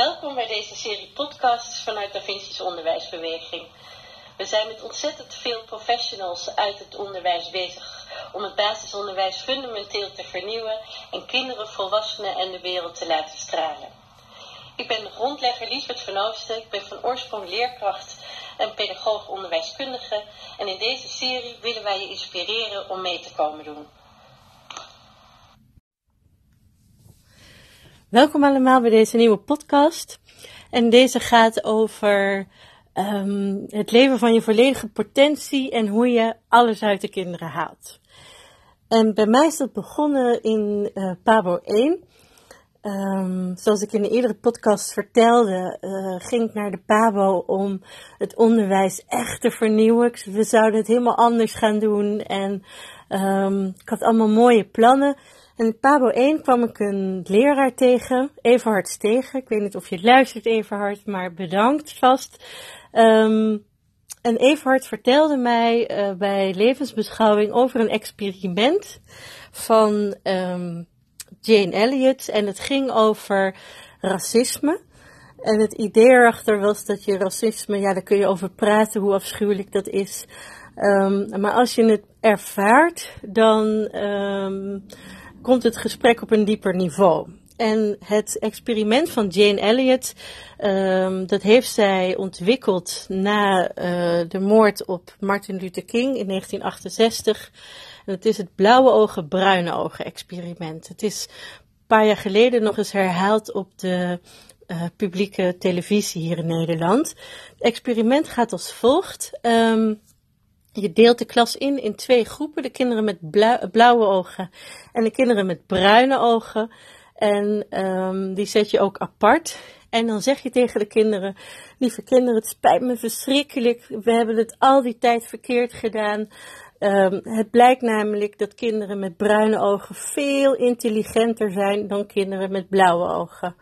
Welkom bij deze serie podcasts vanuit Da Vinci's Onderwijsbeweging. We zijn met ontzettend veel professionals uit het onderwijs bezig om het basisonderwijs fundamenteel te vernieuwen en kinderen, volwassenen en de wereld te laten stralen. Ik ben de grondlegger Liesbeth van Oosten, ik ben van oorsprong leerkracht en pedagoog onderwijskundige en in deze serie willen wij je inspireren om mee te komen doen. Welkom allemaal bij deze nieuwe podcast. En deze gaat over um, het leven van je volledige potentie en hoe je alles uit de kinderen haalt. En bij mij is dat begonnen in uh, Pabo 1. Um, zoals ik in de eerdere podcast vertelde, uh, ging ik naar de Pabo om het onderwijs echt te vernieuwen. We zouden het helemaal anders gaan doen en um, ik had allemaal mooie plannen. In Pabo 1 kwam ik een leraar tegen, Everhard Stegen. Ik weet niet of je luistert, Everhard, maar bedankt vast. Um, en Everhard vertelde mij uh, bij levensbeschouwing over een experiment van um, Jane Elliott. En het ging over racisme. En het idee erachter was dat je racisme, ja, daar kun je over praten, hoe afschuwelijk dat is. Um, maar als je het ervaart, dan komt het gesprek op een dieper niveau. En het experiment van Jane Elliott, um, dat heeft zij ontwikkeld na uh, de moord op Martin Luther King in 1968. En het is het blauwe ogen, bruine ogen experiment. Het is een paar jaar geleden nog eens herhaald op de uh, publieke televisie hier in Nederland. Het experiment gaat als volgt. Um, je deelt de klas in in twee groepen. De kinderen met blauwe ogen en de kinderen met bruine ogen. En um, die zet je ook apart. En dan zeg je tegen de kinderen: Lieve kinderen, het spijt me verschrikkelijk. We hebben het al die tijd verkeerd gedaan. Um, het blijkt namelijk dat kinderen met bruine ogen veel intelligenter zijn dan kinderen met blauwe ogen.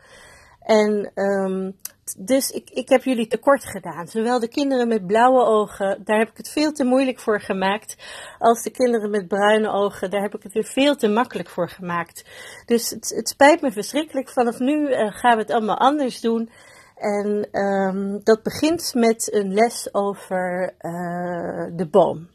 En um, dus ik, ik heb jullie tekort gedaan. Zowel de kinderen met blauwe ogen, daar heb ik het veel te moeilijk voor gemaakt. Als de kinderen met bruine ogen, daar heb ik het weer veel te makkelijk voor gemaakt. Dus het, het spijt me verschrikkelijk. Vanaf nu uh, gaan we het allemaal anders doen. En um, dat begint met een les over uh, de boom.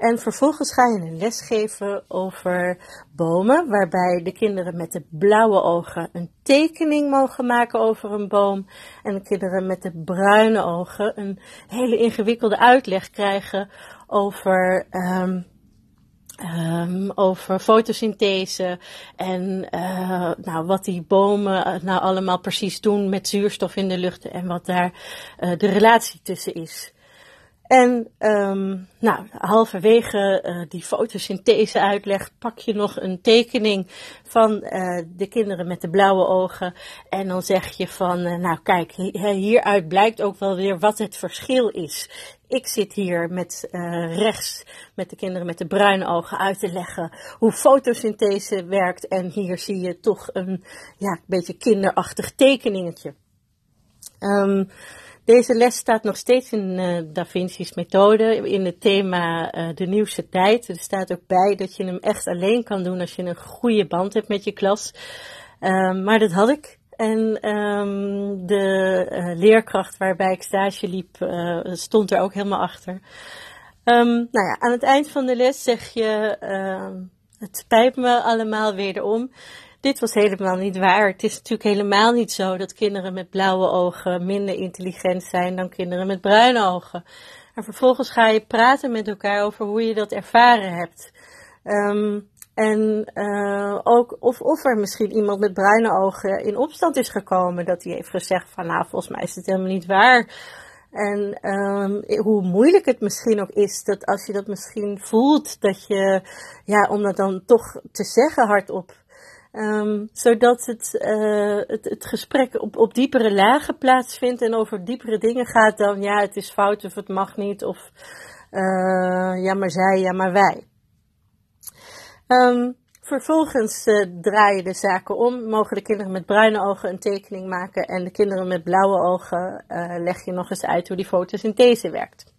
En vervolgens ga je een les geven over bomen, waarbij de kinderen met de blauwe ogen een tekening mogen maken over een boom. En de kinderen met de bruine ogen een hele ingewikkelde uitleg krijgen over, um, over fotosynthese en uh, nou, wat die bomen nou allemaal precies doen met zuurstof in de lucht en wat daar uh, de relatie tussen is. En um, nou, halverwege uh, die fotosynthese uitleg pak je nog een tekening van uh, de kinderen met de blauwe ogen. En dan zeg je van, uh, nou kijk, hieruit blijkt ook wel weer wat het verschil is. Ik zit hier met rechts met de kinderen met de bruine ogen uit te leggen hoe fotosynthese werkt. En hier zie je toch een ja, beetje kinderachtig tekeningetje. Um, deze les staat nog steeds in uh, Da Vinci's methode, in het thema uh, de nieuwste tijd. Er staat ook bij dat je hem echt alleen kan doen als je een goede band hebt met je klas. Um, maar dat had ik. En um, de uh, leerkracht waarbij ik stage liep, stond er ook helemaal achter. Um, nou ja, aan het eind van de les zeg je, het spijt me allemaal wederom. Dit was helemaal niet waar. Het is natuurlijk helemaal niet zo dat kinderen met blauwe ogen minder intelligent zijn dan kinderen met bruine ogen. En vervolgens ga je praten met elkaar over hoe je dat ervaren hebt. Um, en uh, ook of, of er misschien iemand met bruine ogen in opstand is gekomen. Dat hij heeft gezegd van nou volgens mij is het helemaal niet waar. En um, hoe moeilijk het misschien ook is, dat als je dat misschien voelt, dat je, ja, om dat dan toch te zeggen hardop, Um, zodat het, uh, het, het gesprek op, op diepere lagen plaatsvindt en over diepere dingen gaat dan ja, het is fout of het mag niet of uh, ja maar zij, ja maar wij. Um, vervolgens uh, draai je de zaken om. Mogen de kinderen met bruine ogen een tekening maken en de kinderen met blauwe ogen leg je nog eens uit hoe die fotosynthese werkt.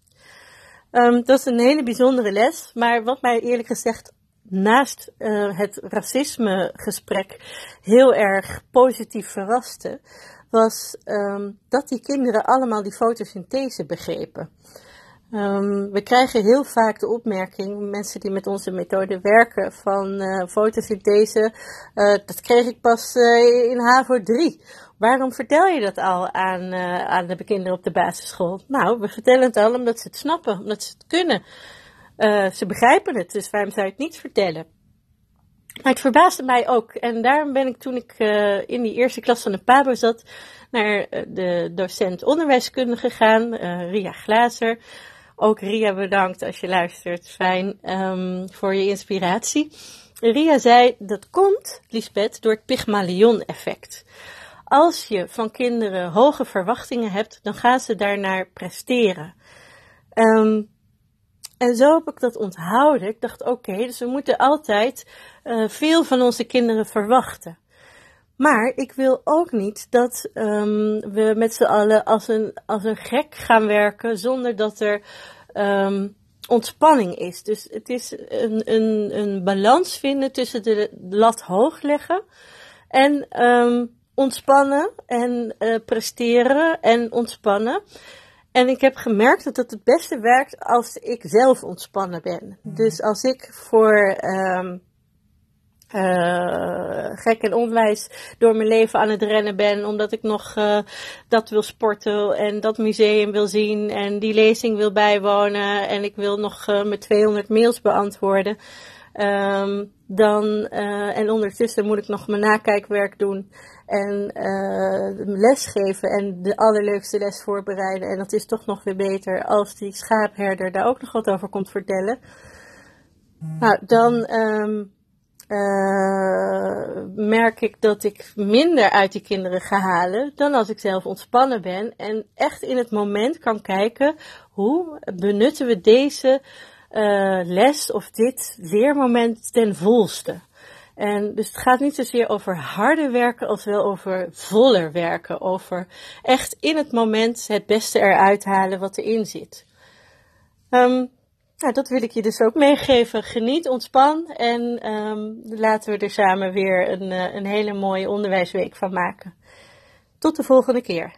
Um, dat is een hele bijzondere les, maar wat mij eerlijk gezegd naast uh, het racisme gesprek heel erg positief verraste, was um, dat die kinderen allemaal die fotosynthese begrepen. Um, we krijgen heel vaak de opmerking, mensen die met onze methode werken, van uh, fotosynthese, uh, dat kreeg ik pas uh, in HAVO 3. Waarom vertel je dat al aan, aan de kinderen op de basisschool? Nou, we vertellen het al omdat ze het snappen, omdat ze het kunnen. Ze begrijpen het, dus waarom zou je het niet vertellen? Maar het verbaasde mij ook. En daarom ben ik toen ik uh, in die eerste klas van de PABO zat, naar de docent onderwijskunde gegaan, Ria Glazer. Ook Ria bedankt als je luistert. Fijn um, voor je inspiratie. Ria zei, dat komt, Lisbeth, door het Pygmalion-effect. Als je van kinderen hoge verwachtingen hebt, dan gaan ze daarnaar presteren. Um, en zo heb ik dat onthouden. Ik dacht, oké, dus we moeten altijd uh, veel van onze kinderen verwachten. Maar ik wil ook niet dat um, we met z'n allen als een, als een gek gaan werken zonder dat er um, ontspanning is. Dus het is een, een, een balans vinden tussen de lat hoog leggen en um, ontspannen en uh, presteren en ontspannen. En ik heb gemerkt dat het het beste werkt als ik zelf ontspannen ben. Dus als ik voor um, uh, gek en onwijs door mijn leven aan het rennen ben, omdat ik nog uh, dat wil sporten en dat museum wil zien en die lezing wil bijwonen en ik wil nog uh, mijn 200 mails beantwoorden. Um, dan, en ondertussen moet ik nog mijn nakijkwerk doen en uh, lesgeven en de allerleukste les voorbereiden. En dat is toch nog weer beter als die schaapherder daar ook nog wat over komt vertellen. Nou, dan um, uh, merk ik dat ik minder uit die kinderen ga halen dan als ik zelf ontspannen ben en echt in het moment kan kijken hoe benutten we deze uh, les of dit leermoment ten volste. En dus het gaat niet zozeer over harder werken als wel over voller werken. Over echt in het moment het beste eruit halen wat erin zit. Um, nou, dat wil ik je dus ook meegeven. Geniet, ontspan en um, laten we er samen weer een, een hele mooie onderwijsweek van maken. Tot de volgende keer.